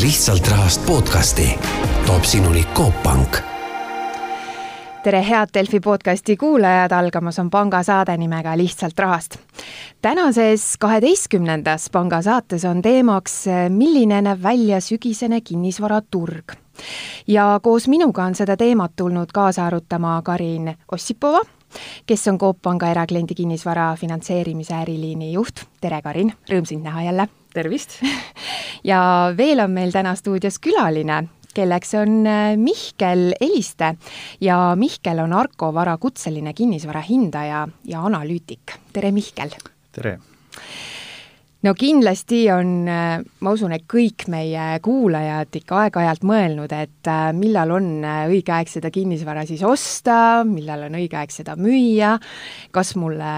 lihtsalt rahast podcasti toob sinuni Coop Pank tere, head Delfi podcasti kuulajad, algamas on pangasaade nimega Lihtsalt rahast. tänases kaheteistkümnendas pangasaates on teemaks, milline näeb välja sügisene kinnisvaraturg. ja koos minuga on seda teemat tulnud kaasa arutama Karin Ossipova, kes on Coop Panga erakliendi kinnisvara finantseerimise äriliini juht. tere, Karin, rõõm sind näha jälle! Tervist! ja veel on meil täna stuudios külaline, kelleks on äh, Mihkel Eliste ja Mihkel on Arko Vara kutseline kinnisvara hindaja ja analüütik. tere, Mihkel! tere! No kindlasti on, äh, ma usun, et kõik meie kuulajad ikka aeg-ajalt mõelnud, et äh, millal on õige aeg seda kinnisvara siis osta, millal on õige aeg seda müüa, kas mulle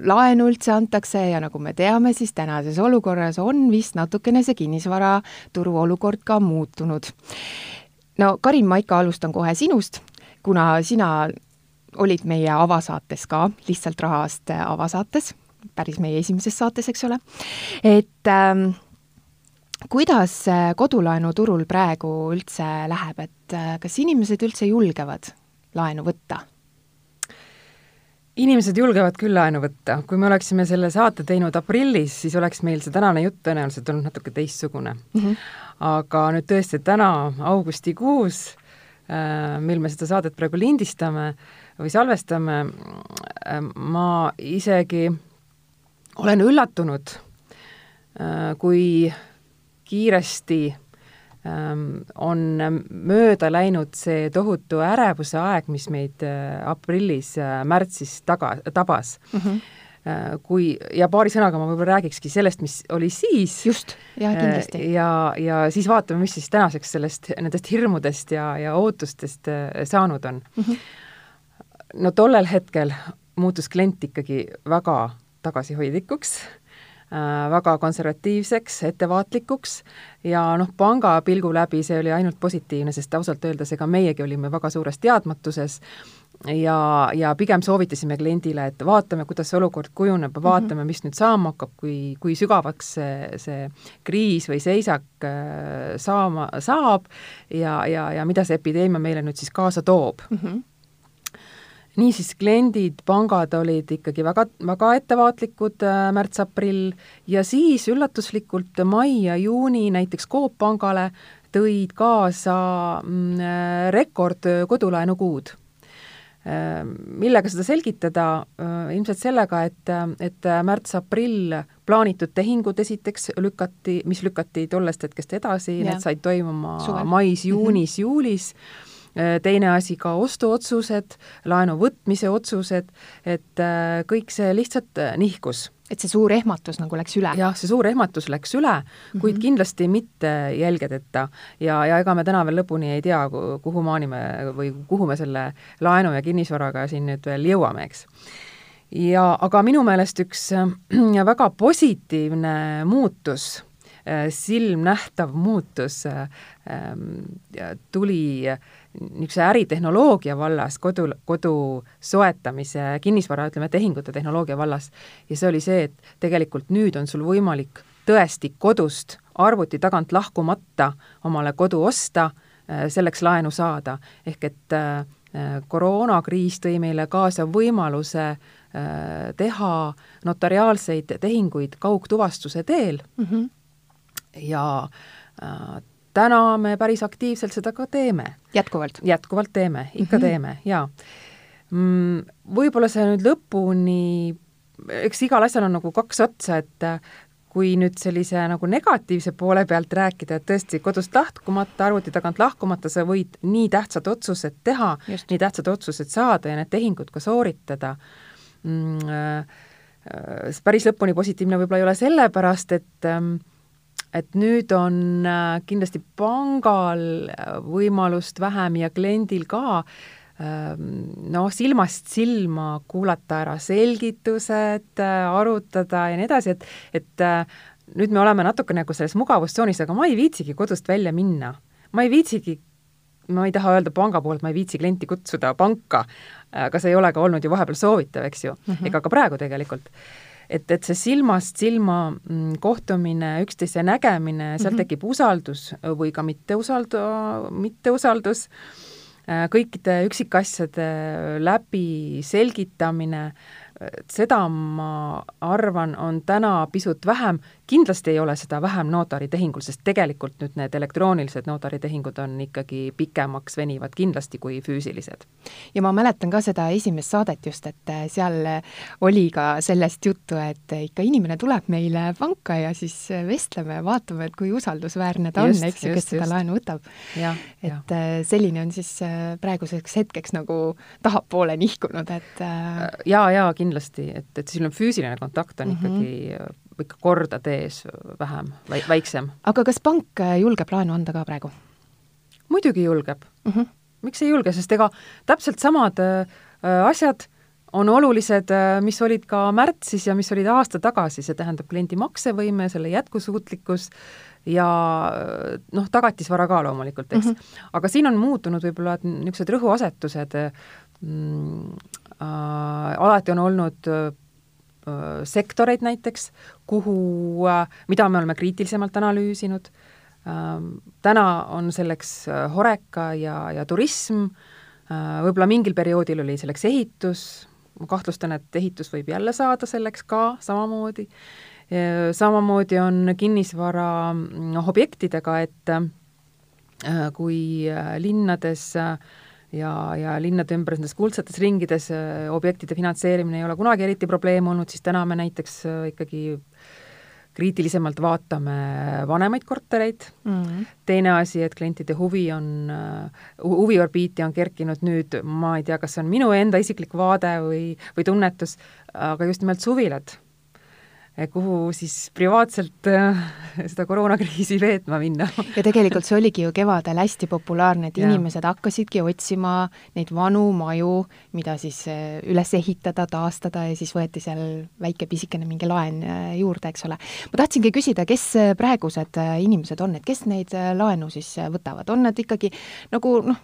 laenu üldse antakse ja nagu me teame, siis tänases olukorras on vist natukene see kinnisvaraturu olukord ka muutunud. no Karin, ma ikka alustan kohe sinust, kuna sina olid meie avasaates ka, lihtsalt rahast avasaates päris meie esimeses saates, eks ole, et ähm, kuidas kodulaenuturul praegu üldse läheb, et äh, kas inimesed üldse julgevad laenu võtta? inimesed julgevad küll laenu võtta, kui me oleksime selle saate teinud aprillis, siis oleks meil see tänane jutt tõenäoliselt olnud natuke teistsugune mm. -hmm. aga nüüd tõesti, täna augustikuus, äh, mil me seda saadet praegu lindistame või salvestame, äh, ma isegi olen üllatunud, äh, kui kiiresti ähm, on mööda läinud see tohutu ärevuse aeg, mis meid äh, aprillis, äh, märtsis taga, tabas mm. -hmm kui, ja paari sõnaga ma võib-olla räägikski sellest, mis oli siis. just, jah, kindlasti. ja, ja siis vaatame, mis siis tänaseks sellest, nendest hirmudest ja, ja ootustest saanud on mm. -hmm. no tollel hetkel muutus klient ikkagi väga tagasihoidlikuks äh,, väga konservatiivseks, ettevaatlikuks ja noh, panga pilgu läbi see oli ainult positiivne, sest ausalt öeldes ega meiegi olime väga suures teadmatuses ja, ja pigem soovitasime kliendile, et vaatame, kuidas see olukord kujuneb, vaatame, mhm. mis nüüd saama hakkab, kui, kui sügavaks see, see kriis või seisak äh, saama saab ja, ja, ja mida see epideemia meile nüüd siis kaasa toob mm. -hmm niisiis, kliendid, pangad olid ikkagi väga, väga ettevaatlikud äh, märts-aprill ja siis üllatuslikult mai ja juuni näiteks Coop pangale tõid kaasa mm, äh, rekord kodulaenukuud äh,. millega seda selgitada äh,? ilmselt sellega, et, et märts-aprill plaanitud tehingud esiteks lükati, mis lükati tollest hetkest edasi, need said toimuma mais, juunis, juulis Äh, teine asi ka ostuotsused, laenu võtmise otsused, et äh, kõik see lihtsalt äh, nihkus et see suur ehmatus nagu läks üle? jah, see suur ehmatus läks üle, kuid mm -hmm. kindlasti mitte jälgedeta. ja, ja ega me täna veel lõpuni ei tea, kuhumaani me või kuhu me selle laenu ja kinnisvaraga siin nüüd veel jõuame, eks. ja aga minu meelest üks väga positiivne muutus, silmnähtav muutus tuli äh, niisuguse äritehnoloogia vallas, kodu, kodu soetamise, kinnisvara, ütleme, tehingute tehnoloogia vallas, ja see oli see, et tegelikult nüüd on sul võimalik tõesti kodust arvuti tagant lahkumata omale kodu osta, äh, selleks laenu saada. ehk et äh, koroonakriis tõi meile kaasa võimaluse äh, teha notariaalseid tehinguid kaugtuvastuse teel mm -hmm. ja äh, täna me päris aktiivselt seda ka teeme. jätkuvalt? jätkuvalt teeme, ikka mm -hmm. teeme, jaa mm,. Võib-olla see nüüd lõpuni, eks igal asjal on nagu kaks otsa, et äh, kui nüüd sellise nagu negatiivse poole pealt rääkida, et tõesti kodust lahkumata, arvuti tagant lahkumata, sa võid nii tähtsad otsused teha, nii tähtsad otsused saada ja need tehingud ka sooritada mm,. Äh, äh päris lõpuni positiivne võib-olla ei ole sellepärast, et ähm, et nüüd on äh, kindlasti pangal äh, võimalust vähem ja kliendil ka ähm, noh, silmast silma kuulata ära selgitused, äh, arutada ja nii edasi, et, et nüüd me oleme natuke nagu selles mugavustsoonis, aga ma ei viitsigi kodust välja minna. ma ei viitsigi, ma ei taha öelda panga poolt, ma ei viitsi klienti kutsuda panka, aga see ei ole ka olnud ju vahepeal soovitav, eks ju mm, -hmm. ega ka praegu tegelikult et, et see silmast silma mm, kohtumine, üksteise nägemine, sealt mm -hmm. tekib usaldus või ka mitteusaldu-, mitteusaldus, äh, kõikide üksikasjade läbi selgitamine, seda ma arvan, on täna pisut vähem, kindlasti ei ole seda vähem notaritehingul, sest tegelikult nüüd need elektroonilised notaritehingud on ikkagi pikemaks venivad kindlasti kui füüsilised. ja ma mäletan ka seda esimest saadet just, et äh, seal oli ka sellest juttu, et ikka inimene tuleb meile panka ja siis vestleme ja vaatame, et kui usaldusväärne ta just, on, eks ju, kes seda just. laenu võtab. et ja. Äh, selline on siis äh, praeguseks hetkeks nagu tahapoole nihkunud, et jaa, jaa, kindlasti, et, et selline füüsiline kontakt on mm -hmm. ikkagi ikka kordade ees vähem, väiksem. aga kas pank äh, julgeb laenu anda ka praegu? muidugi julgeb mm. -hmm. miks ei julge, sest ega täpselt samad äh, asjad on olulised, äh, mis olid ka märtsis ja mis olid aasta tagasi, see tähendab kliendi maksevõime, selle jätkusuutlikkus ja äh, noh, tagatisvara ka loomulikult, eks mm. -hmm. aga siin on muutunud võib-olla niisugused rõhuasetused mm,, alati on olnud äh, Äh, sektoreid näiteks, kuhu, äh, mida me oleme kriitilisemalt analüüsinud, ähm, täna on selleks äh, Horeca ja, ja turism, võib-olla mingil perioodil oli selleks ehitus, ma kahtlustan, et ehitus võib jälle saada selleks ka samamoodi, samamoodi on kinnisvara noh, objektidega, et kui linnades äh, ja, ja linnade ümber nendes kuldsetes ringides äh, objektide finantseerimine ei ole kunagi eriti probleem olnud, siis täna me näiteks äh, ikkagi kriitilisemalt vaatame vanemaid kortereid mm, -hmm. teine asi, et klientide huvi on, äh, huviorbiiti on kerkinud nüüd, ma ei tea, kas see on minu enda isiklik vaade või, või tunnetus, aga just nimelt suvilad kuhu siis privaatselt äh, seda koroonakriisi veetma minna. ja tegelikult see oligi ju kevadel hästi populaarne, et ja. inimesed hakkasidki otsima neid vanu maju, mida siis äh, üles ehitada, taastada ja siis võeti seal väike pisikene mingi laen juurde, eks ole. ma tahtsingi küsida, kes praegused inimesed on, et kes neid laenu siis võtavad, on nad ikkagi nagu noh,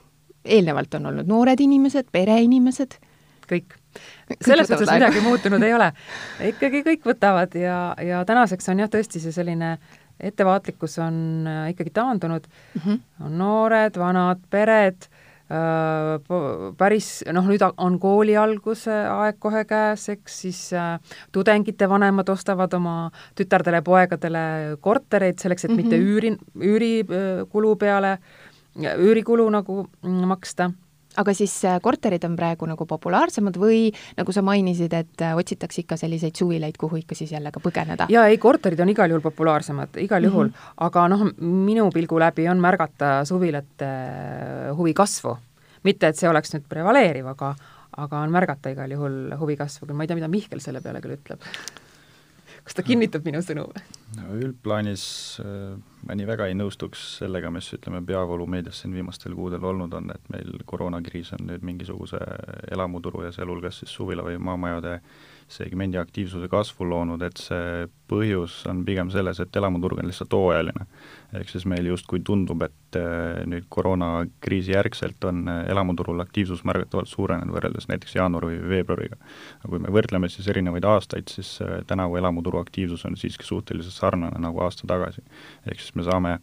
eelnevalt on olnud noored inimesed, pereinimesed? kõik selles suhtes midagi muutunud ei ole. ikkagi kõik võtavad ja, ja tänaseks on jah, tõesti see selline ettevaatlikkus on äh, ikkagi taandunud mm, -hmm. on noored, vanad, pered äh,, päris noh, nüüd on kooli alguse aeg kohe käes, eks siis äh, tudengite vanemad ostavad oma tütardele-poegadele kortereid selleks, et mm -hmm. mitte üüri, üürikulu peale, üürikulu nagu mm, maksta aga siis äh, korterid on praegu nagu populaarsemad või nagu sa mainisid, et äh, otsitakse ikka selliseid suvilaid, kuhu ikka siis jälle ka põgeneda? jaa, ei, korterid on igal juhul populaarsemad, igal juhul mm, -hmm. aga noh, minu pilgu läbi on märgata suvilate äh, huvi kasvu. mitte, et see oleks nüüd prevaleeriv, aga aga on märgata igal juhul huvi kasvu, küll ma ei tea, mida Mihkel selle peale küll ütleb kas ta kinnitab minu sõnu või? no üldplaanis äh, ma nii väga ei nõustuks sellega, mis ütleme, peavoolumeedias siin viimastel kuudel olnud on, et meil koroonakriis on nüüd mingisuguse elamuturu ja sealhulgas siis suvila- või maamajade segmendi aktiivsuse kasvu loonud, et see põhjus on pigem selles, et elamuturg on lihtsalt hooajaline. Ehk siis meil justkui tundub, et äh, nüüd koroonakriisi järgselt on äh, elamuturul aktiivsus märgatavalt suurenenud võrreldes näiteks jaanuari või veebruariga. aga kui me võrdleme siis erinevaid aastaid, siis äh, tänavu elamuturu aktiivsus on siiski suhteliselt sarnane nagu aasta tagasi. ehk siis me saame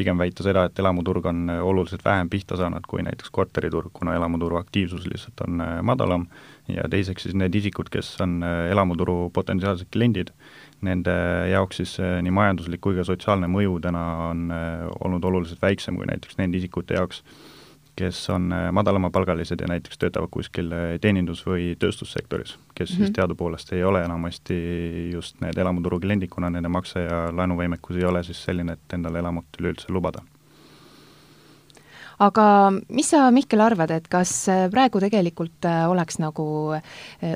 pigem väita seda, et elamuturg on oluliselt vähem pihta saanud kui näiteks korteriturg, kuna elamuturu aktiivsus lihtsalt on madalam. Ja teiseks siis need isikud, kes on äh, elamuturu potentsiaalsed kliendid, nende jaoks siis äh, nii majanduslik kui ka sotsiaalne mõju täna on äh, olnud oluliselt väiksem kui näiteks nende isikute jaoks, kes on madalamapalgalised ja näiteks töötavad kuskil teenindus- või tööstussektoris, kes mm -hmm. siis mhm. teadupoolest ei ole enamasti just need elamuturu kliendid, kuna nende makse- ja laenuvõimekus ei ole siis selline, et endale elamut üleüldse lubada aga mis sa, Mihkel, arvad, et kas äh, praegu tegelikult äh, oleks nagu äh,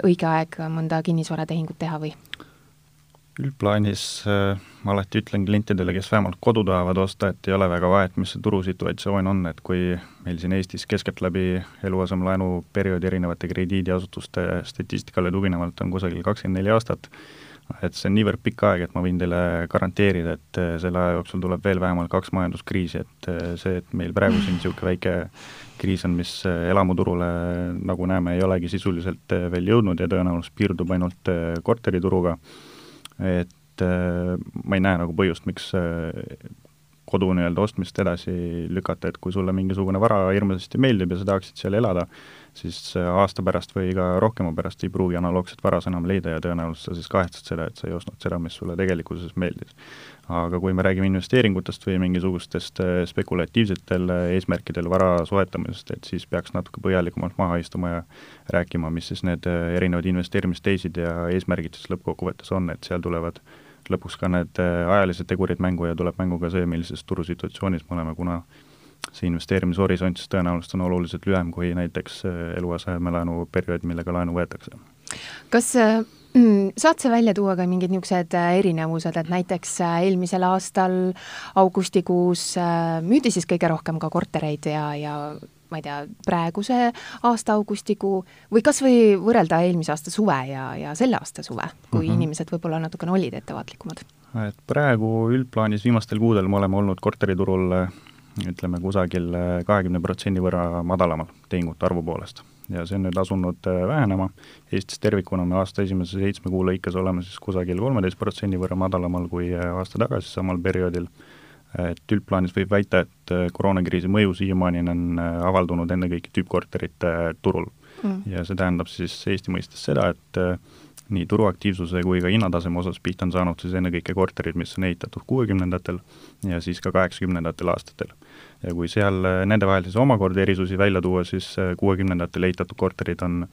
õige aeg mõnda kinnisvaratehingut teha või? Üldplaanis äh, ma alati ütlen klientidele, kes vähemalt kodu tahavad osta, et ei ole väga vahet, mis see turusituatsioon on, et kui meil siin Eestis keskeltläbi eluasemelaenu perioodi erinevate krediidiasutuste statistikale tuginevalt on kusagil kakskümmend neli aastat, et see on niivõrd pikk aeg, et ma võin teile garanteerida, et äh, selle aja jooksul tuleb veel vähemalt kaks majanduskriisi, et äh, see, et meil praegu siin niisugune väike kriis on, mis elamuturule, nagu näeme, ei olegi sisuliselt veel jõudnud ja tõenäoliselt piirdub ainult korterituruga, et ma ei näe nagu põhjust, miks kodu nii-öelda ostmist edasi lükata, et kui sulle mingisugune vara hirmsasti meeldib ja sa tahaksid seal elada, siis aasta pärast või ka rohkema pärast ei pruugi analoogset varas enam leida ja tõenäoliselt sa siis kahetsed seda, et sa ei ostnud seda, mis sulle tegelikkuses meeldis. aga kui me räägime investeeringutest või mingisugustest äh, spekulatiivsetel äh, eesmärkidel vara soetamisest, et siis peaks natuke põhjalikumalt maha istuma ja rääkima, mis siis need äh, erinevad investeerimisteisid ja eesmärgid siis lõppkokkuvõttes on, et seal tulevad lõpuks ka need ajalised tegurid mängu ja tuleb mängu ka see, millises turusituatsioonis me oleme, kuna see investeerimishorisont siis tõenäoliselt on oluliselt lühem kui näiteks äh, eluasemelaenu periood, millega laenu võetakse. kas äh, mm, saad sa välja tuua ka mingid niisugused äh, erinevused, et näiteks eelmisel aastal augustikuus müüdi siis kõige rohkem ka kortereid ja, ja ma ei tea, praeguse aasta augustikuu või kas või võrrelda eelmise aasta suve ja, ja selle aasta suve, kui mm -hmm. inimesed võib-olla natukene olid ettevaatlikumad? et praegu üldplaanis viimastel kuudel me oleme olnud korteriturul ütleme kusagil kahekümne protsendi võrra madalamal tehingute arvu poolest. ja see on nüüd asunud äh, vähenema, Eestis tervikuna me aasta esimese seitsme kuu lõikes oleme siis kusagil kolmeteist protsendi võrra madalamal kui äh, aasta tagasi samal perioodil, et üldplaanis võib väita, et koroonakriisi mõju siiamaani on avaldunud ennekõike tüüppkorterite turul. Mm.. ja see tähendab siis Eesti mõistes seda, et nii turuaktiivsuse kui ka hinnataseme osas pihta on saanud siis ennekõike korterid, mis on ehitatud kuuekümnendatel ja siis ka kaheksakümnendatel aastatel. ja kui seal äh, nende vahel siis omakorda erisusi välja tuua, siis äh, kuuekümnendatel ehitatud korterid on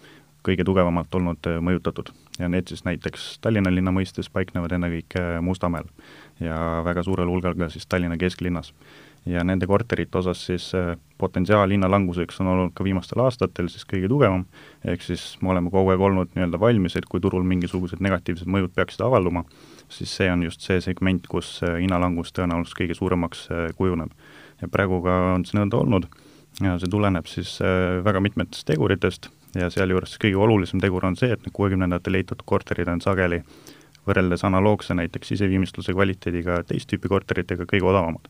kõige tugevamalt olnud äh, mõjutatud. Ja need siis näiteks Tallinna linna mõistes paiknevad ennekõike Mustamäel ja väga suurel hulgal ka siis Tallinna kesklinnas ja nende korterite osas siis äh, potentsiaal hinnalanguseks on olnud ka viimastel aastatel siis kõige tugevam, ehk siis me oleme kogu aeg olnud nii-öelda valmis, et kui turul mingisugused negatiivsed mõjud peaksid avalduma, siis see on just see segment, kus äh, hinnalangus tõenäoliselt kõige suuremaks äh, kujuneb. ja praegu ka on see nõnda olnud. Ja see tuleneb siis väga mitmetest teguritest. Ja sealjuures kõige olulisem tegur on see, et need kuuekümnendatel ehitatud korterid on sageli võrreldes analoogse näiteks siseviimistluse kvaliteediga teist tüüpi korteritega kõige odavamad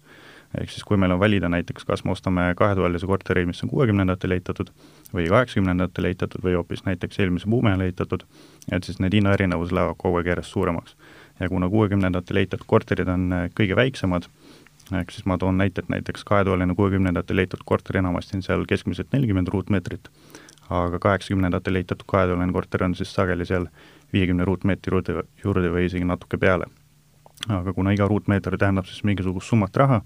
ehk siis kui meil on valida näiteks, kas me ostame kahetoalise korteri, mis on kuuekümnendatel ehitatud või kaheksakümnendatel ehitatud või hoopis näiteks eelmise buumi ajal ehitatud, et siis need hinnaerinevused lähevad kogu aeg järjest suuremaks. ja kuna kuuekümnendatel ehitatud korterid on äh, kõige väiksemad, ehk siis ma toon näite, et näiteks kahetoaline kuuekümnendatel ehitatud korter enamasti on seal keskmiselt nelikümmend ruutmeetrit, aga kaheksakümnendatel ehitatud kahetoaline korter on siis sageli seal viiekümne ruutmeetri juurde, juurde või isegi natuke peale. aga kuna iga ruutmeeter tähendab siis mingisugust summat raha,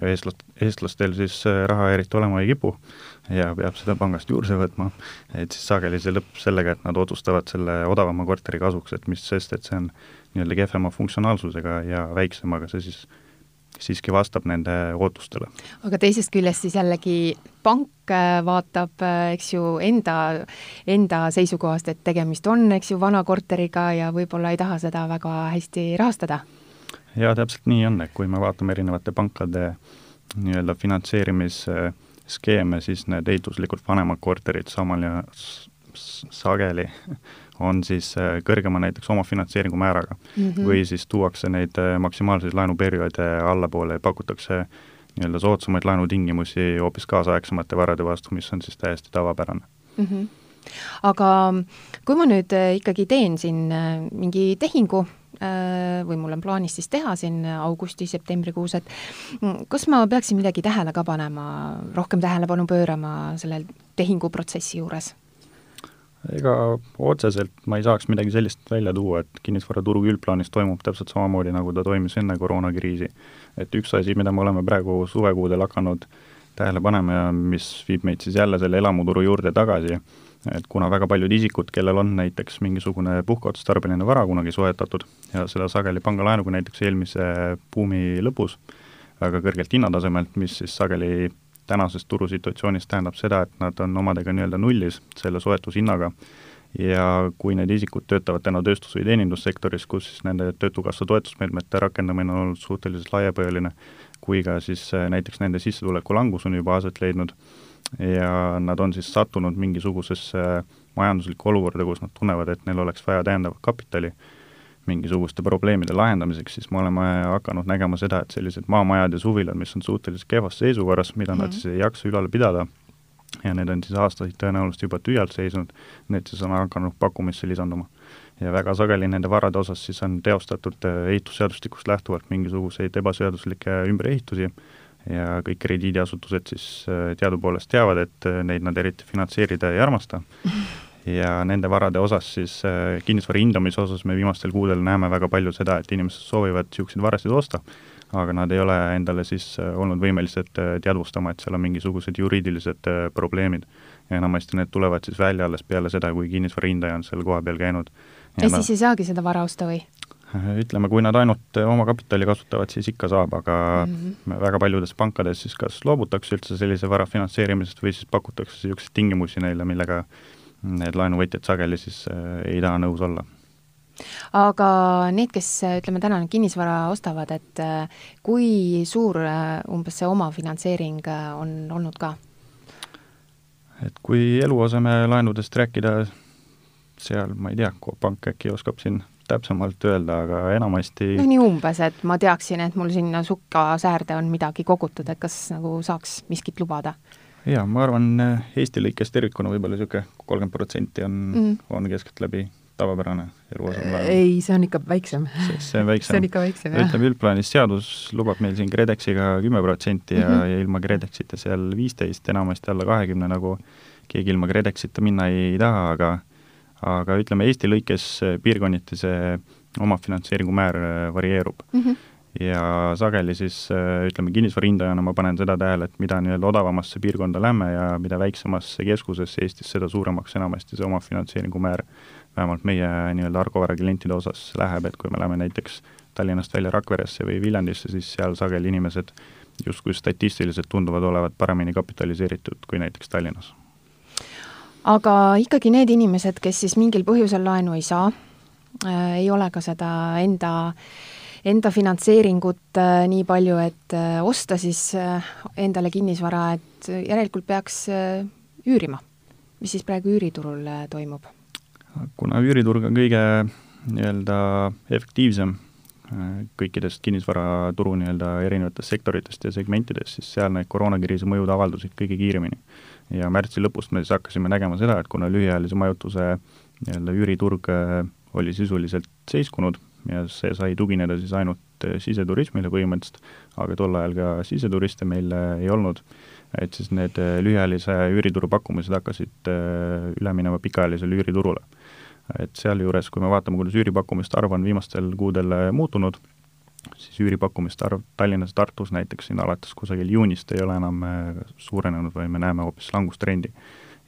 ja eestlast, eestlastel siis äh, raha eriti olema ei kipu ja peab seda pangast juurde võtma, et siis sageli see lõpeb sellega, et nad otsustavad selle odavama korteri kasuks, et mis sest, et see on nii-öelda kehvema funktsionaalsusega ja väiksem, aga see siis siiski vastab nende ootustele. aga teisest küljest siis jällegi pank äh, vaatab, äh, eks ju, enda, enda seisukohast, et tegemist on, eks ju, vana korteriga ja võib-olla ei taha seda väga hästi rahastada jaa, täpselt nii on, et kui me vaatame erinevate pankade nii-öelda finantseerimisskeeme, siis need ehituslikult vanemad korterid samal ja sageli on siis äh, kõrgema näiteks omafinantseeringu määraga mm. -hmm. või siis tuuakse neid äh, maksimaalseid laenuperioode allapoole ja pakutakse nii-öelda soodsamaid laenutingimusi hoopis kaasaegsemate varade vastu, mis on siis täiesti tavapärane mm. -hmm. aga kui ma nüüd äh, ikkagi teen siin mingi tehingu, või mul on plaanis siis teha siin augusti-septembrikuus, et mm, kas ma peaksin midagi tähele ka panema, rohkem tähelepanu pöörama sellel tehinguprotsessi juures? ega otseselt ma ei saaks midagi sellist välja tuua, et kinnisvaraturg üldplaanis toimub täpselt samamoodi, nagu ta toimis enne koroonakriisi. et üks asi, mida me oleme praegu suvekuudel hakanud tähele panema ja mis viib meid siis jälle selle elamuturu juurde tagasi, et kuna väga paljud isikud, kellel on näiteks mingisugune puhkeotstarbeline vara kunagi soetatud ja seda sageli pangalaenuga näiteks eelmise buumi lõpus, väga kõrgelt hinnatasemelt, mis siis sageli tänases turusituatsioonis tähendab seda, et nad on omadega nii-öelda nullis selle soetushinnaga ja kui need isikud töötavad täna tööstus- või teenindussektoris, kus siis nende Töötukassa toetusmeetmete rakendamine on olnud suhteliselt laiapõhjaline, kui ka siis näiteks nende sissetuleku langus on juba aset leidnud, ja nad on siis sattunud mingisugusesse majanduslikku olukorda, kus nad tunnevad, et neil oleks vaja täiendavat kapitali, mingisuguste probleemide lahendamiseks, siis me oleme hakanud nägema seda, et sellised maamajad ja suvilad, mis on suhteliselt kehvas seisukorras, mida mm -hmm. nad mhm. siis ei jaksa ülal pidada, ja need on siis aastaid tõenäoliselt juba tühjalt seisnud, need siis on hakanud pakkumisse lisanduma. ja väga sageli nende varade osas siis on teostatud äh, ehitusseadustikust lähtuvalt mingisuguseid ebaseaduslikke ümberehitusi ja kõik krediidiasutused siis äh, teadupoolest teavad, et äh, neid nad eriti finantseerida ei armasta ja nende varade osas siis äh, kinnisvara hindamise osas me viimastel kuudel näeme väga palju seda, et inimesed soovivad niisuguseid varasid osta, aga nad ei ole endale siis olnud võimelised teadvustama, et seal on mingisugused juriidilised probleemid. ja enamasti need tulevad siis välja alles peale seda, kui kinnisvara hindaja on seal kohapeal käinud. ja, ja siis ei saagi seda vara osta või? Ütleme, kui nad ainult oma kapitali kasutavad, siis ikka saab, aga mm -hmm. väga paljudes pankades siis kas loobutakse üldse sellise vara finantseerimisest või siis pakutakse niisuguseid tingimusi neile, millega need laenuvõtjad sageli siis äh, ei taha nõus olla aga need, kes ütleme, täna kinnisvara ostavad, et äh, kui suur äh, umbes see omafinantseering on olnud ka? et kui eluasemelaenudest rääkida, seal ma ei tea, Pank äkki oskab siin täpsemalt öelda, aga enamasti noh, nii umbes, et ma teaksin, et mul sinna sukka säärde on midagi kogutud, et kas nagu saaks miskit lubada? jaa, ma arvan, äh, Eesti lõikes tervikuna võib-olla niisugune kolmkümmend protsenti on mm., on keskeltläbi tavapärane eluasemelaen. ei, see on ikka väiksem. see on väiksem. see on ikka väiksem, jah. ütleme, üldplaanis seadus lubab meil siin KredExiga kümme protsenti ja mm, -hmm. ja ilma KredExita seal viisteist, enamasti alla kahekümne, nagu keegi ilma KredExita minna ei, ei taha, aga aga ütleme, Eesti lõikes piirkonniti see omafinantseeringu määr äh, varieerub mm. -hmm ja sageli siis äh, ütleme, kinnisvara hindajana ma panen seda tähele, et mida nii-öelda odavamasse piirkonda lähme ja mida väiksemasse keskusesse Eestis, seda suuremaks enamasti see omafinantseeringu määr vähemalt meie nii-öelda Argovere klientide osas läheb, et kui me läheme näiteks Tallinnast välja Rakveresse või Viljandisse, siis seal sageli inimesed justkui statistiliselt tunduvad olevat paremini kapitaliseeritud kui näiteks Tallinnas. Aga ikkagi need inimesed, kes siis mingil põhjusel laenu ei saa äh,, ei ole ka seda enda enda finantseeringut äh, nii palju, et äh, osta siis endale kinnisvara, et järelikult peaks üürima. mis siis praegu üüriturul toimub? kuna üüriturg on kõige nii-öelda efektiivsem kõikidest kinnisvaraturu nii-öelda erinevatest sektoritest ja segmentidest, siis seal need koroonakriisi mõjud avaldusid kõige kiiremini. Ja märtsi lõpust me siis hakkasime nägema seda, et kuna lühiajalise majutuse nii-öelda üüriturg oli sisuliselt seiskunud, ja see sai tugineda siis ainult äh, siseturismile põhimõtteliselt, aga tol ajal ka siseturiste meil äh, ei olnud, et siis need äh, lühiajalise üürituru pakkumised hakkasid üle minema pikaajalisele üüriturule. et sealjuures, kui me vaatame, kuidas üüripakkumiste arv on viimastel kuudel muutunud, siis üüripakkumiste arv Tallinnas, Tartus näiteks siin alates kusagil juunist ei ole enam suurenenud, vaid me näeme hoopis langustrendi.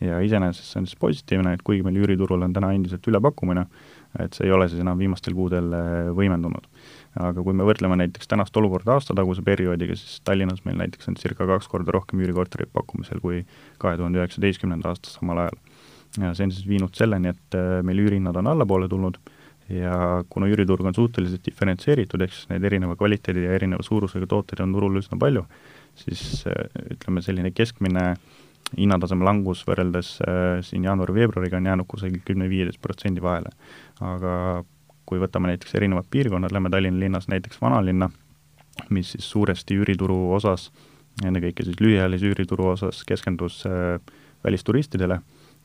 ja iseenesest see on siis positiivne, et kuigi meil üüriturul on täna endiselt ülepakkumine, et see ei ole siis enam viimastel kuudel äh, võimendunud. aga kui me võrdleme näiteks tänast olukorda aastataguse perioodiga, siis Tallinnas meil näiteks on circa kaks korda rohkem üürikortereid pakkumisel kui kahe tuhande üheksateistkümnenda aasta samal ajal. ja see on siis viinud selleni, et äh, meil üürihinnad on allapoole tulnud ja kuna üüriturg on suhteliselt diferentseeritud, ehk siis neid erineva kvaliteedi ja erineva suurusega tooteid on turul üsna palju, siis äh, ütleme, selline keskmine hinnataseme langus võrreldes äh, siin jaanuari-veebruariga on jäänud kusagil kümne-viieteist protsendi vahele. Aga kui võtame näiteks erinevad piirkonnad, lähme Tallinna linnas näiteks vanalinna, mis siis suuresti üürituru osas, ennekõike siis lühiajalise üürituru osas keskendus äh, välisturistidele.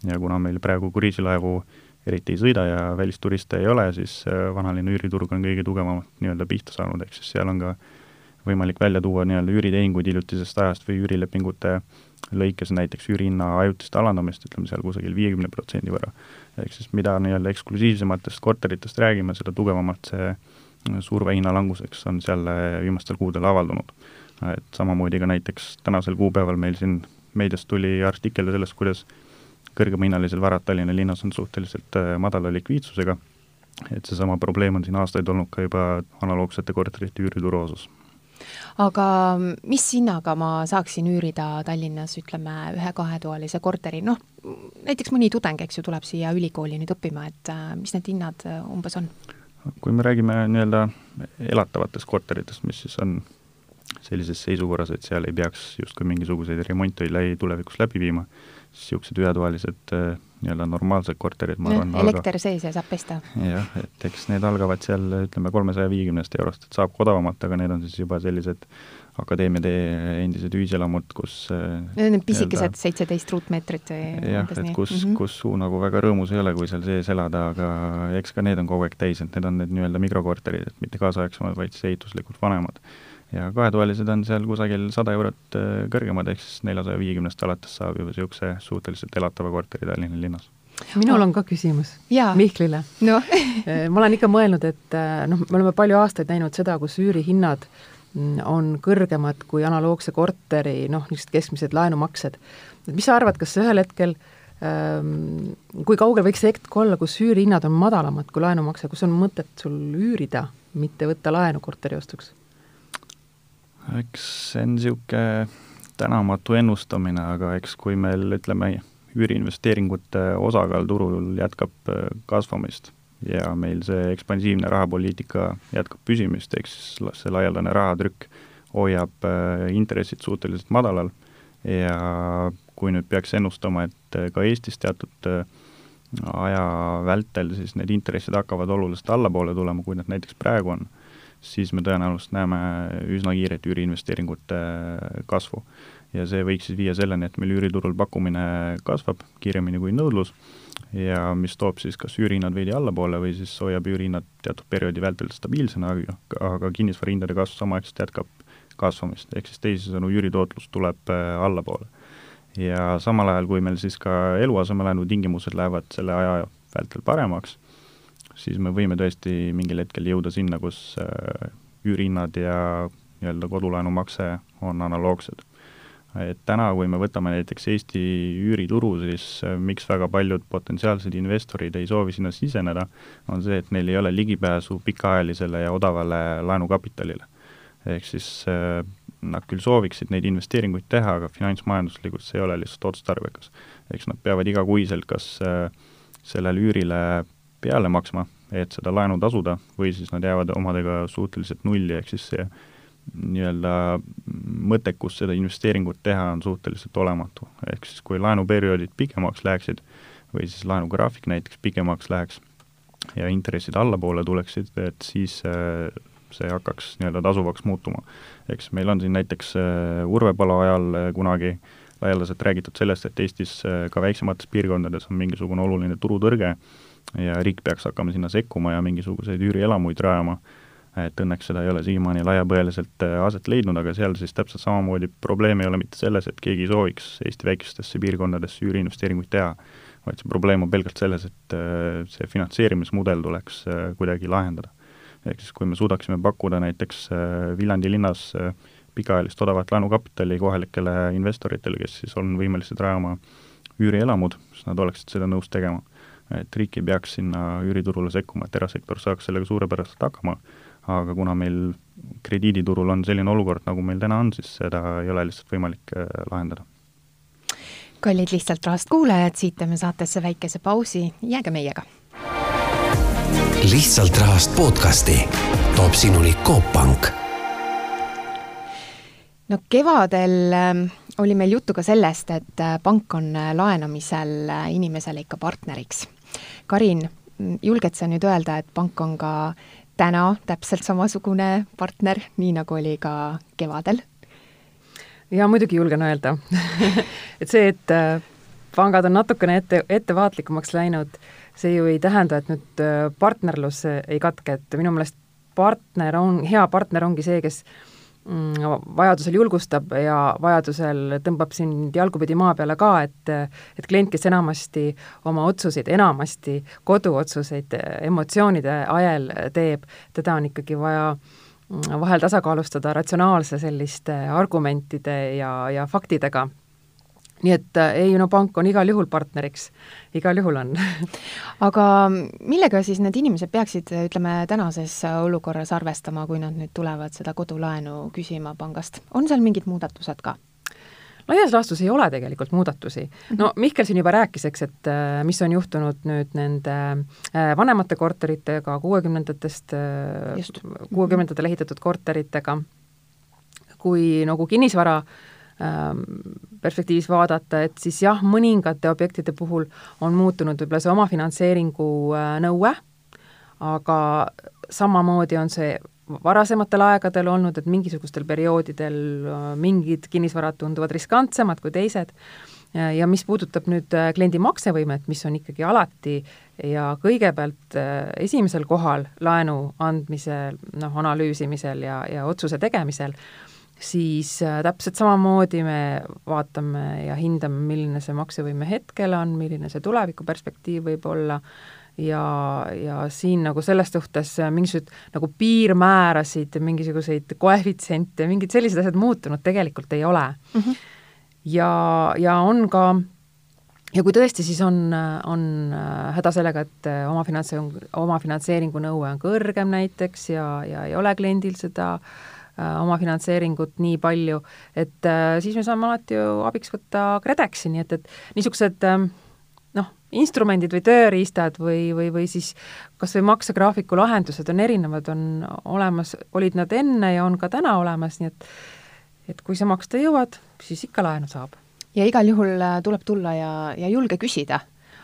Ja kuna meil praegu kruiisilaevu eriti ei sõida ja välisturiste ei ole, siis äh, vanalinna üüriturg on kõige tugevamalt nii-öelda pihta saanud, ehk siis seal on ka võimalik välja tuua nii-öelda üüritehinguid hiljutisest ajast või üürilepingute lõikes näiteks üürihinna ajutist alandamist, ütleme seal kusagil viiekümne protsendi võrra ehk siis mida nii-öelda eksklusiivsematest korteritest räägime, seda tugevamalt see surve hinnalanguseks on seal viimastel kuudel avaldunud. et samamoodi ka näiteks tänasel kuupäeval meil siin meediast tuli artikkel sellest, kuidas kõrgemahinnalised varad Tallinna linnas on suhteliselt äh, madala likviidsusega, et seesama probleem on siin aastaid olnud ka juba analoogsete korterite üürituru osas. Aga mis hinnaga ma saaksin üürida Tallinnas, ütleme, ühe-kahetoalise korteri, noh, näiteks mõni tudeng, eks ju, tuleb siia ülikooli nüüd õppima, et äh, mis need hinnad äh, umbes on? kui me räägime nii-öelda elatavatest korteritest, mis siis on sellises seisukorras, et seal ei peaks justkui mingisuguseid remonte lähitulevikus läbi viima, niisugused ühetoalised äh, nii-öelda normaalsed korterid, ma arvan elekter alga... sees ja saab pesta. jah, et eks need algavad seal ütleme, kolmesaja viiekümnest eurost, et saab ka odavamalt, aga need on siis juba sellised Akadeemia tee endised ühiselamud, kus äh, Need pisikesed seitseteist ruutmeetrit või jah, et kus mm, -hmm. kus suu nagu väga rõõmus ei ole, kui seal sees elada, aga eks ka need on kogu aeg täis, et need on need nii-öelda mikrokorterid, et mitte kaasaegsemad, vaid siis ehituslikult vanemad ja kahetoalised on seal kusagil sada eurot äh, kõrgemad, ehk siis neljasaja viiekümnest alates saab juba niisuguse suhteliselt elatava korteri Tallinna linnas. minul on ka küsimus Jaa. Mihklile no. Äh, ma olen ikka mõelnud, et äh, noh, me oleme palju aastaid näinud seda, kus üürihinnad mm, on kõrgemad kui analoogse korteri noh, niisugused keskmised laenumaksed. et mis sa arvad, kas ühel hetkel ähm, kui kaugel võiks see hetk olla, kus üürihinnad on madalamad kui laenumakse, kus on mõtet sul üürida, mitte võtta laenu korteri ostuks? Eks see on niisugune tänamatu ennustamine, aga eks kui meil ütleme, üüriinvesteeringute osakaal turul jätkab äh, kasvamist ja meil see ekspansiivne rahapoliitika jätkab püsimist, ehk siis see laialdane rahatrükk hoiab äh, intressid suhteliselt madalal ja kui nüüd peaks ennustama, et äh, ka Eestis teatud aja vältel siis need intressid hakkavad oluliselt allapoole tulema, kui nad näiteks praegu on, siis me tõenäoliselt näeme üsna kiiret üüriinvesteeringute kasvu. ja see võiks siis viia selleni, et meil üüriturul pakkumine kasvab kiiremini kui nõudlus ja mis toob siis kas üürihinnad veidi allapoole või siis hoiab üürihinnad teatud perioodi vältel stabiilsena, aga, aga kinnisvarahindade kasv samaaegselt jätkab kasvamist, ehk siis teisisõnu, üüritootlus tuleb äh, allapoole. ja samal ajal, kui meil siis ka eluasemelaenu tingimused lähevad selle aja vältel paremaks, siis me võime tõesti mingil hetkel jõuda sinna, kus äh, üürihinnad ja nii-öelda kodulaenumakse on analoogsed. et täna, kui me võtame näiteks Eesti üürituru, siis äh, miks väga paljud potentsiaalsed investorid ei soovi sinna siseneda, on see, et neil ei ole ligipääsu pikaajalisele ja odavale laenukapitalile. ehk siis äh, nad küll sooviksid neid investeeringuid teha, aga finantsmajanduslikult see ei ole lihtsalt otstarbekas. eks nad peavad igakuiselt kas sellele üürile peale maksma, et seda laenu tasuda, või siis nad jäävad omadega suhteliselt nulli, ehk siis see nii-öelda mõttekus seda investeeringut teha on suhteliselt olematu. ehk siis kui laenuperioodid pikemaks läheksid või siis laenugraafik näiteks pikemaks läheks ja intressid allapoole tuleksid, et siis see hakkaks nii-öelda tasuvaks muutuma. eks meil on siin näiteks äh, Urve Palo ajal äh, kunagi laialdaselt räägitud sellest, et Eestis äh, ka väiksemates piirkondades on mingisugune oluline turutõrge, ja riik peaks hakkama sinna sekkuma ja mingisuguseid üürielamuid rajama, et õnneks seda ei ole siiamaani laiapõhjaliselt äh, aset leidnud, aga seal siis täpselt samamoodi probleem ei ole mitte selles, et keegi sooviks Eesti väikestesse piirkondadesse üüriinvesteeringuid teha, vaid see probleem on pelgalt selles, et äh, see finantseerimismudel tuleks äh, kuidagi lahendada. ehk siis kui me suudaksime pakkuda näiteks Viljandi linnas pikaajalist odavat laenukapitali kohalikele investoritele, kes siis on võimelised rajama üürielamud, siis nad oleksid seda nõus tegema et riik ei peaks sinna üüriturule sekkuma, et erasektor saaks sellega suurepäraselt hakkama, aga kuna meil krediiditurul on selline olukord, nagu meil täna on, siis seda ei ole lihtsalt võimalik äh, lahendada. kallid Lihtsalt Rahast kuulajad, siit teeme saatesse väikese pausi, jääge meiega. lihtsalt Rahast podcasti toob sinuni Coop Pank no kevadel ähm, oli meil juttu ka sellest, et äh, pank on äh, laenamisel inimesele ikka partneriks Karin, julged sa nüüd öelda, et pank on ka täna täpselt samasugune partner, nii nagu oli ka kevadel? jaa, muidugi julgen öelda et see, et äh, pangad on natukene ette, ettevaatlikumaks läinud, see ju ei tähenda, et nüüd äh, partnerlus ei katke, et minu meelest partner on, hea partner ongi see, kes äh, vajadusel julgustab ja vajadusel tõmbab sind jalgupidi maa peale ka, et et klient, kes enamasti oma otsuseid, enamasti koduotsuseid emotsioonide ajel teeb, teda on ikkagi vaja mm, vahel tasakaalustada ratsionaalse selliste argumentide ja, ja faktidega nii et äh, ei no pank on igal juhul partneriks, igal juhul on aga millega siis need inimesed peaksid, ütleme, tänases olukorras arvestama, kui nad nüüd tulevad seda kodulaenu küsima pangast, on seal mingid muudatused ka? laias laastus ei ole tegelikult muudatusi. Mhm. no Mihkel siin juba rääkis, eks, et äh, mis on juhtunud nüüd nende äh, vanemate korteritega, kuuekümnendatest, kuuekümnendatel ehitatud korteritega kui nagu kinnisvara ähm, perspektiivis vaadata, et siis jah, mõningate objektide puhul on muutunud võib-olla see omafinantseeringu äh, nõue, aga samamoodi on see varasematel aegadel olnud, et mingisugustel perioodidel äh, mingid kinnisvarad tunduvad riskantsemad kui teised. Ja mis puudutab nüüd äh, kliendi maksevõimet, mis on ikkagi alati ja kõigepealt äh, esimesel kohal laenu andmisel, noh, analüüsimisel ja, ja otsuse tegemisel, siis täpselt samamoodi me vaatame ja hindame, milline see maksevõime hetkel on, milline see tulevikuperspektiiv võib olla, ja, ja siin nagu selles suhtes mingisugused nagu piirmäärasid, mingisuguseid koefitsiente, mingid sellised asjad muutunud tegelikult ei ole mm. -hmm. ja, ja on ka ja kui tõesti, siis on, on häda sellega, et omafinantseering, omafinantseeringu nõue on kõrgem näiteks ja, ja ei ole kliendil seda äh, omafinantseeringut nii palju, et äh, siis me saame alati ju abiks võtta KredExi, nii et, et niisugused äh, instrumendid või tööriistad või, või, või siis kas või maksegraafiku lahendused on erinevad, on olemas, olid nad enne ja on ka täna olemas, nii et et kui sa maksta jõuad, siis ikka laenu saab. ja igal juhul äh, tuleb tulla ja, ja julge küsida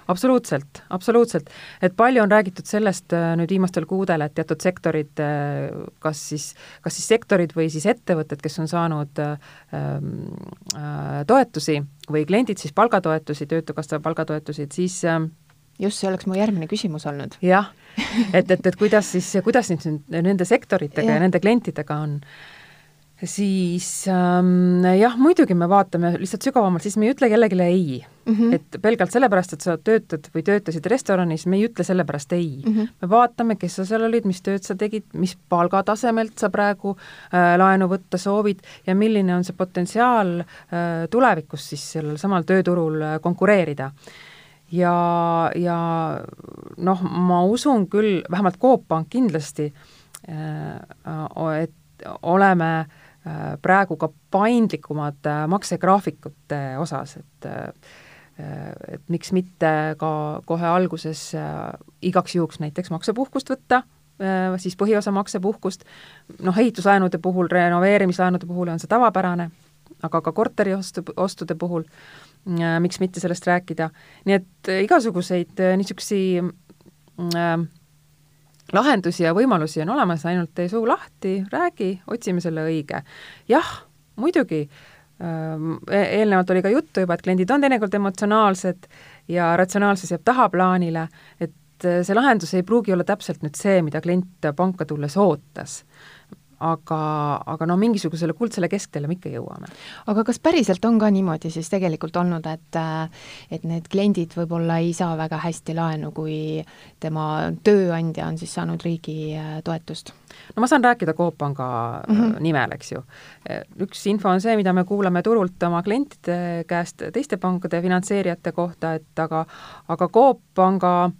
absoluutselt, absoluutselt. et palju on räägitud sellest äh, nüüd viimastel kuudel, et teatud sektorid, äh, kas siis, kas siis sektorid või siis ettevõtted, kes on saanud ähm, äh, toetusi või kliendid siis palgatoetusi, Töötukassa palgatoetusi, et siis äh, just, see oleks mu järgmine küsimus olnud. jah, et, et, et kuidas siis, kuidas nüüd nende sektoritega ja. ja nende klientidega on siis ähm, jah, muidugi me vaatame lihtsalt sügavamalt, siis me ei ütle kellelegi ei mm. -hmm. et pelgalt sellepärast, et sa töötad või töötasid restoranis, me ei ütle sellepärast ei mm. -hmm. me vaatame, kes sa seal olid, mis tööd sa tegid, mis palgatasemelt sa praegu äh, laenu võtta soovid ja milline on see potentsiaal äh, tulevikus siis sellel samal tööturul äh, konkureerida ja, ja noh, ma usun küll, vähemalt Coop Pank kindlasti äh,, et oleme äh, praegu ka paindlikumad äh, maksegraafikute osas, et äh, et miks mitte ka kohe alguses igaks juhuks näiteks maksepuhkust võtta, siis põhiosa maksepuhkust, noh, ehituslaenude puhul, renoveerimislaenude puhul on see tavapärane, aga ka korteriostu, ostude puhul, miks mitte sellest rääkida, nii et igasuguseid niisuguseid äh, lahendusi ja võimalusi on olemas, ainult tee suu lahti, räägi, otsime selle õige. jah, muidugi ähm, e-, eelnevalt oli ka juttu juba, et kliendid on teinekord emotsionaalsed ja ratsionaalsus jääb tahaplaanile, et äh, see lahendus ei pruugi olla täpselt nüüd see, mida klient panka tulles ootas aga, aga no mingisugusele kuldsele keskteele me ikka jõuame. aga kas päriselt on ka niimoodi siis tegelikult olnud, et et need kliendid võib-olla ei saa väga hästi laenu, kui tema tööandja on siis saanud riigi äh, toetust? no ma saan rääkida Coop Panga mm -hmm. nimel, eks ju. üks info on see, mida me kuuleme turult oma klientide käest teiste pankade finantseerijate kohta, et aga, aga Coop Panga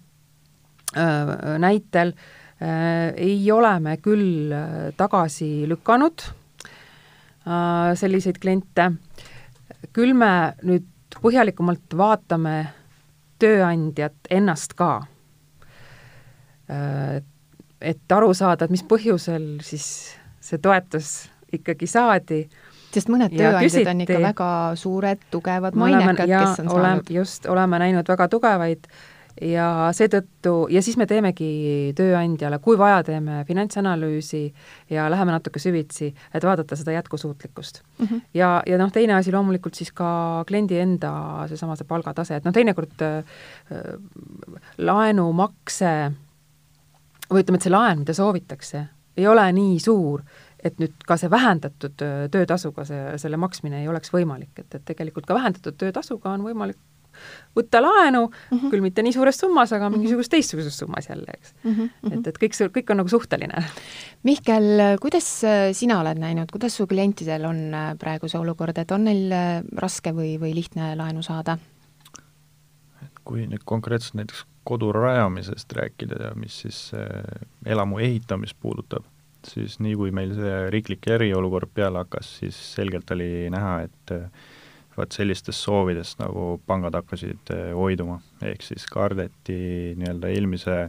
äh, näitel äh, Äh, ei ole me küll äh, tagasi lükanud äh, selliseid kliente, küll me nüüd põhjalikumalt vaatame tööandjat ennast ka. Et aru saada, et mis põhjusel siis see toetus ikkagi saadi sest mõned tööandjad on ikka väga suured, tugevad, mainekad, kes on saanud. just, oleme näinud väga tugevaid äh, ja seetõttu, ja siis me teemegi tööandjale, kui vaja, teeme finantsanalüüsi ja läheme natuke süvitsi, et vaadata seda jätkusuutlikkust mm. -hmm. ja, ja noh, teine asi loomulikult siis ka kliendi enda seesama see palgatase, et noh, teinekord äh, laenumakse või ütleme, et see laen, mida soovitakse, ei ole nii suur, et nüüd ka see vähendatud äh, töötasuga see, selle maksmine ei oleks võimalik, et, et tegelikult ka vähendatud töötasuga on võimalik võtta laenu mm, -hmm. küll mitte nii suures summas, aga mhm. mingisuguses teistsuguses summas jälle, eks mm. -hmm. et, et kõik see, kõik on nagu suhteline. Mihkel, kuidas äh, sina oled näinud, kuidas su klientidel on äh, praegu see olukord, et on neil äh, raske või, või lihtne laenu saada? kui nüüd konkreetselt näiteks kodu rajamisest rääkida ja mis siis elamu ehitamist puudutab, siis nii, kui meil see riiklik eriolukord peale hakkas, siis selgelt oli näha, et vot sellistest soovidest nagu pangad hakkasid eh, hoiduma, ehk siis kardeti nii-öelda eelmise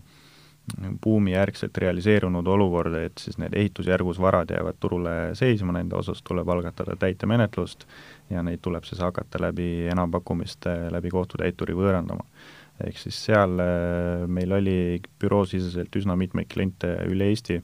buumijärgselt realiseerunud olukorda, et siis need ehitusjärgus varad jäävad turule seisma, nende osas tuleb algatada täitemenetlust ja neid tuleb siis hakata läbi enampakkumiste, läbi kohtutäituri võõrandama. ehk siis seal äh, meil oli büroosiseselt üsna mitmeid kliente üle Eesti,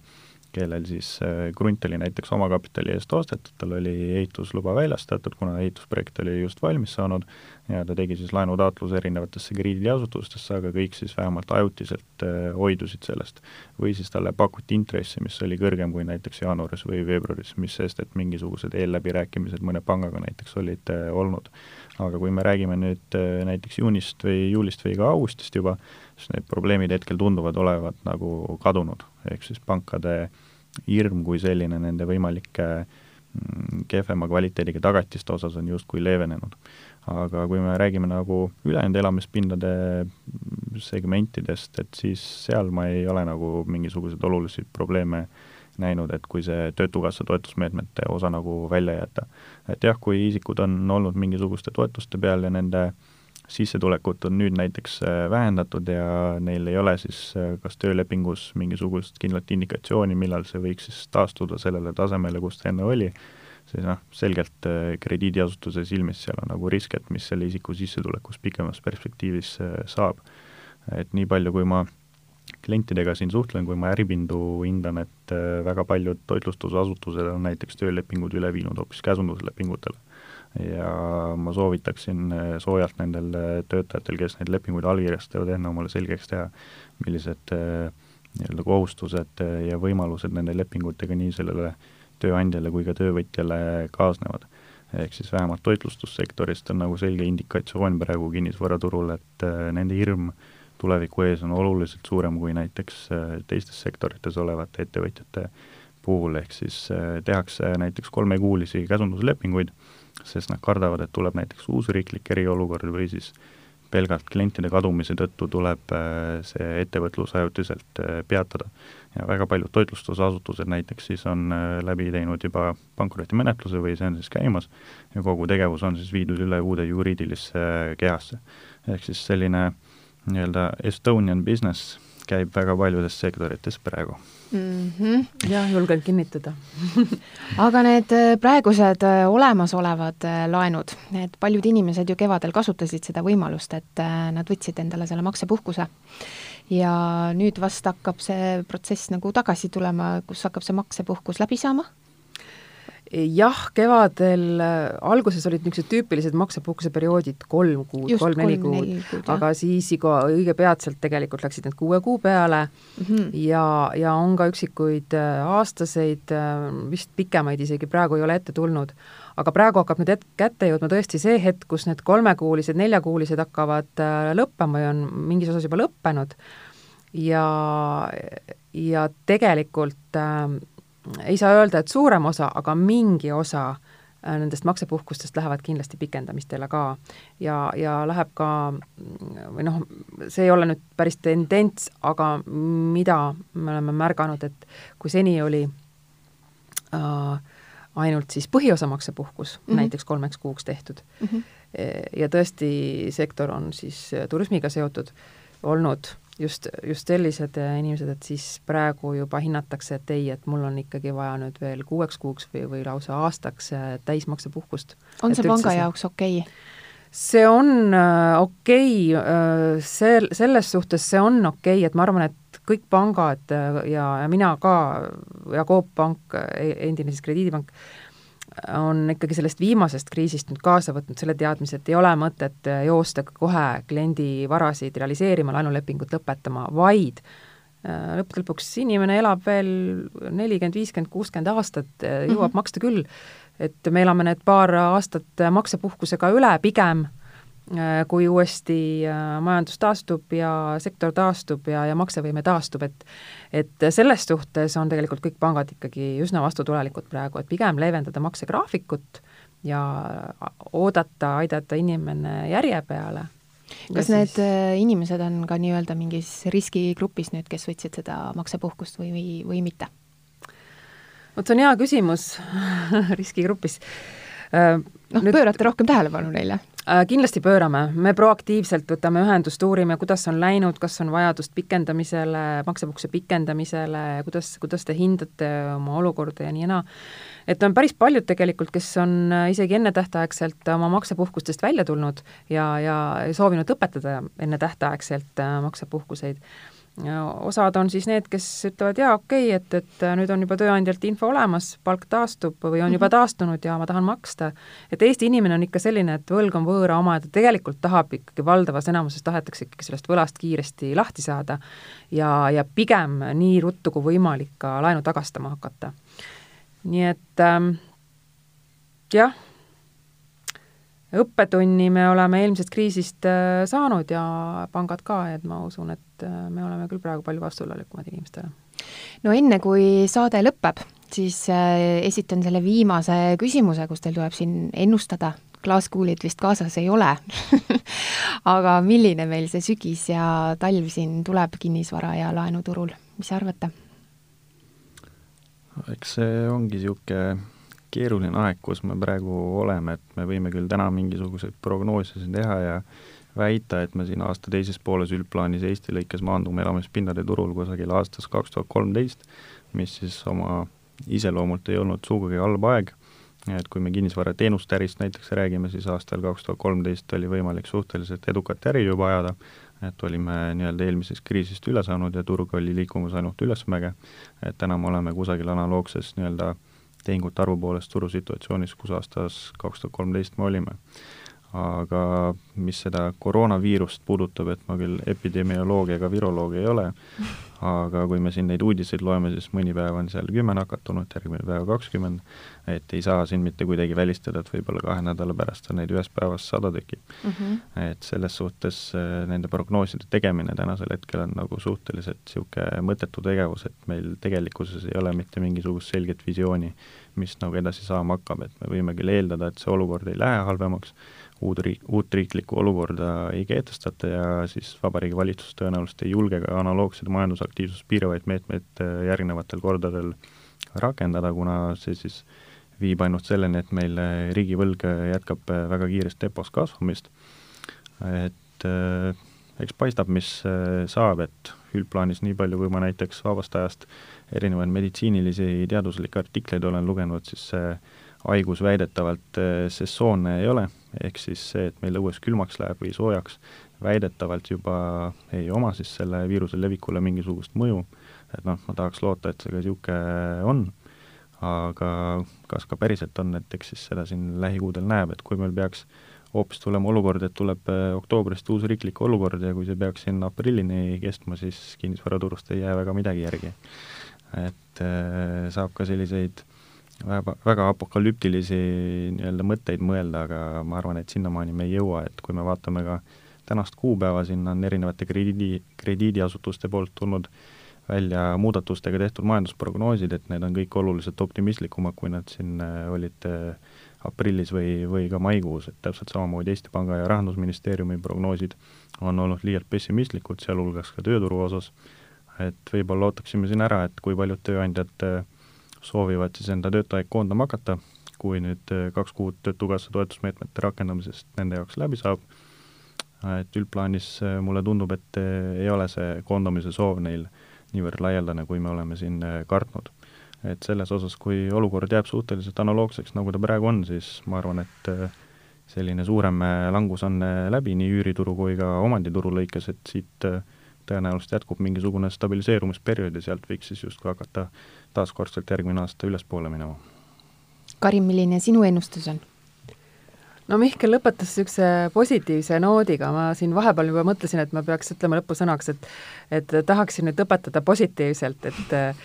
kellel siis äh, krunt oli näiteks omakapitali eest ostetud, tal oli ehitusluba väljastatud, kuna ehitusprojekt oli just valmis saanud, ja ta tegi siis laenutaotluse erinevatesse krediidiasutustesse, aga kõik siis vähemalt ajutiselt äh, hoidusid sellest. või siis talle pakuti intressi, mis oli kõrgem kui näiteks jaanuaris või veebruaris, mis sest, et mingisugused eelläbirääkimised mõne pangaga näiteks olid äh, olnud. aga kui me räägime nüüd näiteks juunist või juulist või ka augustist juba, siis need probleemid hetkel tunduvad olevat nagu kadunud, ehk siis pankade hirm kui selline nende võimalike mm, kehvema kvaliteediga tagatiste osas on justkui leevenenud. aga kui me räägime nagu ülejäänud elamispindade segmentidest, et siis seal ma ei ole nagu mingisuguseid olulisi probleeme näinud, et kui see Töötukassa toetusmeetmete osa nagu välja jätta. et jah, kui isikud on olnud mingisuguste toetuste peal ja nende äh, sissetulekut on nüüd näiteks äh, vähendatud ja neil ei ole siis äh, kas töölepingus mingisugust kindlat indikatsiooni, millal see võiks siis taastuda sellele tasemele, kus ta enne oli, siis noh, selgelt äh, krediidiasutuse silmis seal on nagu risk, et mis selle isiku sissetulekust pikemas perspektiivis saab. et nii palju, kui ma klientidega siin suhtlen, kui ma äripindu hindan, et väga paljud toitlustusasutused on näiteks töölepingud üle viinud hoopis käsunduslepingutele ja ma soovitaksin eh, soojalt nendel eh, töötajatel, kes neid lepinguid allkirjastavad, enne omale selgeks teha, millised eh, nii-öelda kohustused ja võimalused nende lepingutega nii sellele tööandjale kui ka töövõtjale kaasnevad. ehk siis vähemalt toitlustussektorist on nagu selge indikatsioon praegu kinnisvaraturul, et nende hirm tuleviku ees on oluliselt suurem kui näiteks teistes sektorites olevate ettevõtjate puhul, ehk siis tehakse näiteks kolmekuulisi käsunduslepinguid sest nad kardavad, et tuleb näiteks uus riiklik eriolukord või siis pelgalt klientide kadumise tõttu tuleb äh, see ettevõtlus ajutiselt äh, peatada. ja väga paljud toitlustusasutused näiteks siis on äh, läbi teinud juba pankrotimenetluse või see on siis käimas ja kogu tegevus on siis viidud üle uude juriidilisse kehasse. ehk siis selline nii-öelda Estonian business käib väga paljudes sektorites praegu mm. -hmm. jah, julgen kinnitada aga need äh, praegused äh, olemasolevad äh, laenud, need paljud inimesed ju kevadel kasutasid seda võimalust, et nad võtsid endale selle maksepuhkuse. ja nüüd vast hakkab see protsess nagu tagasi tulema, kus hakkab see maksepuhkus läbi saama jah, kevadel äh, alguses olid niisugused tüüpilised maksepuhkuse perioodid kolm kuud, kolm-neli kuud, kuud, aga siis iga, õige peatselt tegelikult läksid need kuue kuu peale. Mm -hmm. ja, ja on ka üksikuid äh, aastaseid, äh, vist pikemaid isegi praegu ei ole ette tulnud, aga praegu hakkab nüüd et-, kätte jõudma tõesti see hetk, kus need kolmekuulised, neljakuulised hakkavad lõppema ja on mingis osas juba lõppenud. Ja, ja tegelikult äh, ei saa öelda, et suurem osa, aga mingi osa äh, nendest maksepuhkustest lähevad kindlasti pikendamistele ka. ja, ja läheb ka, või noh, see ei ole nüüd päris tendents, aga mida me oleme märganud, et kui seni oli äh, ainult siis põhiosa maksepuhkus mm -hmm. näiteks kolmeks kuuks tehtud mm -hmm. ja tõesti, sektor on siis turismiga seotud olnud just, just sellised äh, inimesed, et siis praegu juba hinnatakse, et ei, et mul on ikkagi vaja nüüd veel kuueks kuuks või, või lausa aastaks äh, täismaksepuhkust. on see panga jaoks okei okay.? see on äh, okei okay, sel-, selles suhtes see on okei okay,, et ma arvan, et kõik pangad ja, ja mina ka ja Coop Pank, e-, endine siis krediidipank, on ikkagi sellest viimasest kriisist nüüd kaasa võtnud selle teadmise, et ei ole mõtet joosta kohe kliendi varasid realiseerima, laenulepingut lõpetama, vaid äh, lõppude lõpuks inimene elab veel nelikümmend, viiskümmend, kuuskümmend aastat, äh, jõuab mm -hmm. maksta küll. et me elame need paar aastat maksepuhkusega üle pigem kui uuesti äh, majandus taastub ja sektor taastub ja, ja maksevõime taastub, et et selles suhtes on tegelikult kõik pangad ikkagi üsna vastutulelikud praegu, et pigem leevendada maksegraafikut ja oodata, aidata inimene järje peale. kas ja need siis... Äh, inimesed on ka nii-öelda mingis riskigrupis nüüd, kes võtsid seda maksepuhkust või, või, või mitte? vot see on hea küsimus riskigrupis noh, pöörate rohkem tähelepanu neile? Kindlasti pöörame, me proaktiivselt võtame ühendust, uurime, kuidas on läinud, kas on vajadust pikendamisele, maksepuhkuse pikendamisele, kuidas, kuidas te hindate oma olukorda ja nii ja naa et on päris paljud tegelikult, kes on äh, isegi ennetähtaegselt oma maksepuhkustest välja tulnud ja, ja soovinud õpetada ennetähtaegselt äh, maksepuhkuseid. Osad on siis need, kes ütlevad jaa, okei okay,, et, et äh, nüüd on juba tööandjalt info olemas, palk taastub või on juba mhm. taastunud ja ma tahan maksta. et Eesti inimene on ikka selline, et võlg on võõra oma, et ta tegelikult tahab ikkagi valdavas enamuses tahetakse ikkagi sellest võlast kiiresti lahti saada ja, ja pigem nii ruttu kui võimalik ka laenu tagastama hakata nii et ähm, jah, õppetunni me oleme eelmisest kriisist äh, saanud ja pangad ka, et ma usun, et äh, me oleme küll praegu palju vastulolikumad inimestele. no enne, kui saade lõpeb, siis äh, esitan selle viimase küsimuse, kus teil tuleb siin ennustada, klaaskuulid vist kaasas ei ole aga milline meil see sügis ja talv siin tuleb kinnisvara ja laenuturul, mis arvate? eks see ongi niisugune keeruline aeg, kus me praegu oleme, et me võime küll täna mingisuguseid prognoose siin teha ja väita, et me siin aasta teises pooles üldplaanis Eesti lõikes maandume elamispindade turul kusagil aastast kaks tuhat kolmteist, mis siis oma iseloomult ei olnud sugugi halb aeg, et kui me kinnisvarateenuste ärist näiteks räägime, siis aastal kaks tuhat kolmteist oli võimalik suhteliselt edukat äri juba ajada, et olime nii-öelda eelmisest kriisist üle saanud ja turg oli liikumas ainult ülesmäge, et täna me oleme kusagil analoogses nii-öelda tehingute arvu poolest turusituatsioonis, kus aastas kaks tuhat kolmteist me olime aga mis seda koroonaviirust puudutab, et ma küll epidemioloog ega viroloog ei ole, aga kui me siin neid uudiseid loeme, siis mõni päev on seal kümme nakatunut, järgmine päev kakskümmend, et ei saa siin mitte kuidagi välistada, et võib-olla kahe nädala pärast on neid ühes päevas sada tekib mm. -hmm. et selles suhtes äh, nende prognooside tegemine tänasel hetkel on nagu suhteliselt niisugune mõttetu tegevus, et meil tegelikkuses ei ole mitte mingisugust selget visiooni, mis nagu edasi saama hakkab, et me võime küll eeldada, et see olukord ei lähe halvemaks, uut riik, uut riiklikku olukorda ei kehtestata ja siis Vabariigi Valitsus tõenäoliselt ei julge ka analoogseid majandusaktiivsust piiravaid meetmeid äh, järgnevatel kordadel rakendada, kuna see siis viib ainult selleni, et meil äh, riigivõlg jätkab äh, väga kiires tempos kasvamist, et eks paistab, mis saab, et üldplaanis nii palju, kui ma näiteks vabast ajast erinevaid meditsiinilisi teaduslikke artikleid olen lugenud, siis see haigus väidetavalt sessoonne ei ole, ehk siis see, et meil õues külmaks läheb või soojaks, väidetavalt juba ei oma siis selle viiruse levikule mingisugust mõju, et noh, ma tahaks loota, et see ka niisugune on, aga kas ka päriselt on, et eks siis seda siin lähikuudel näeb, et kui meil peaks hoopis tulema olukord, et tuleb äh, oktoobrist uus riiklik olukord ja kui see peaks siin aprillini kestma, siis kinnisvaraturust ei jää väga midagi järgi. et äh, saab ka selliseid väga, väga apokalüptilisi nii-öelda mõtteid mõelda, aga ma arvan, et sinnamaani me ei jõua, et kui me vaatame ka tänast kuupäeva, sinna on erinevate krediidi, krediidiasutuste poolt tulnud välja muudatustega tehtud majandusprognoosid, et need on kõik oluliselt optimistlikumad, kui nad siin äh, olid äh, aprillis või, või ka maikuus, et täpselt samamoodi Eesti Panga ja Rahandusministeeriumi prognoosid on olnud liialt pessimistlikud, sealhulgas ka tööturu osas, et võib-olla ootaksime siin ära, et kui paljud tööandjad äh, soovivad siis enda töötajaid koondama hakata, kui nüüd äh, kaks kuud Töötukassa toetusmeetmete rakendamisest nende jaoks läbi saab, et üldplaanis äh, mulle tundub, et äh, ei ole see koondamise soov neil niivõrd laialdane, kui me oleme siin kartnud. et selles osas, kui olukord jääb suhteliselt analoogseks, nagu ta praegu on, siis ma arvan, et selline suurem langus on läbi nii üürituru kui ka omandituru lõikes, et siit tõenäoliselt jätkub mingisugune stabiliseerumisperiood ja sealt võiks siis justkui hakata taaskordselt järgmine aasta ülespoole minema. Karin, milline sinu ennustus on? no Mihkel lõpetas niisuguse positiivse noodiga, ma siin vahepeal juba mõtlesin, et ma peaks ütlema lõpusõnaks, et et tahaksin nüüd õpetada positiivselt, et eh,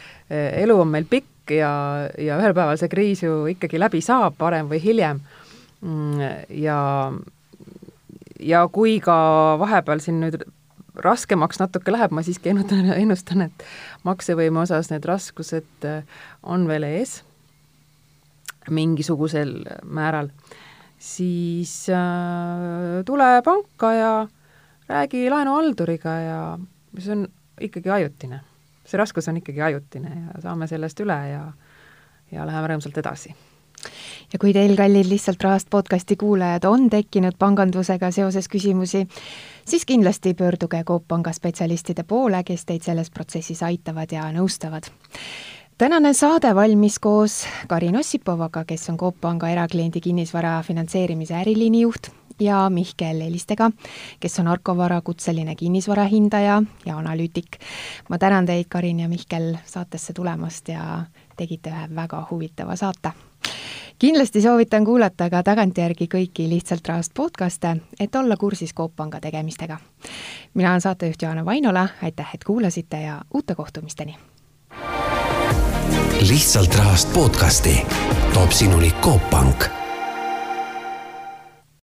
elu on meil pikk ja, ja ühel päeval see kriis ju ikkagi läbi saab, varem või hiljem. Mm, ja, ja kui ka vahepeal siin nüüd raskemaks natuke läheb, ma siiski ennustan, ennustan, et maksevõime osas need raskused äh, on veel ees mingisugusel määral, siis äh, tule panka ja räägi laenuhalduriga ja see on ikkagi ajutine. see raskus on ikkagi ajutine ja saame sellest üle ja, ja läheme rõõmsalt edasi ja kui teil, kallid Lihtsalt Rahast podcasti kuulajad, on tekkinud pangandusega seoses küsimusi, siis kindlasti pöörduge Coop Panga spetsialistide poole, kes teid selles protsessis aitavad ja nõustavad tänane saade valmis koos Karin Ossipovaga, kes on Coop Panga erakliendi kinnisvara finantseerimise äriliini juht ja Mihkel Elistega, kes on Arkovara kutseline kinnisvarahindaja ja analüütik. ma tänan teid, Karin ja Mihkel, saatesse tulemast ja tegite ühe väga huvitava saate kindlasti soovitan kuulata ka tagantjärgi kõiki Lihtsalt Rahast podcaste, et olla kursis Coop Panga tegemistega. mina olen saatejuht Johanna Vainola, aitäh, et kuulasite ja uute kohtumisteni! lihtsalt rahast podcasti toob sinuni Coop Pank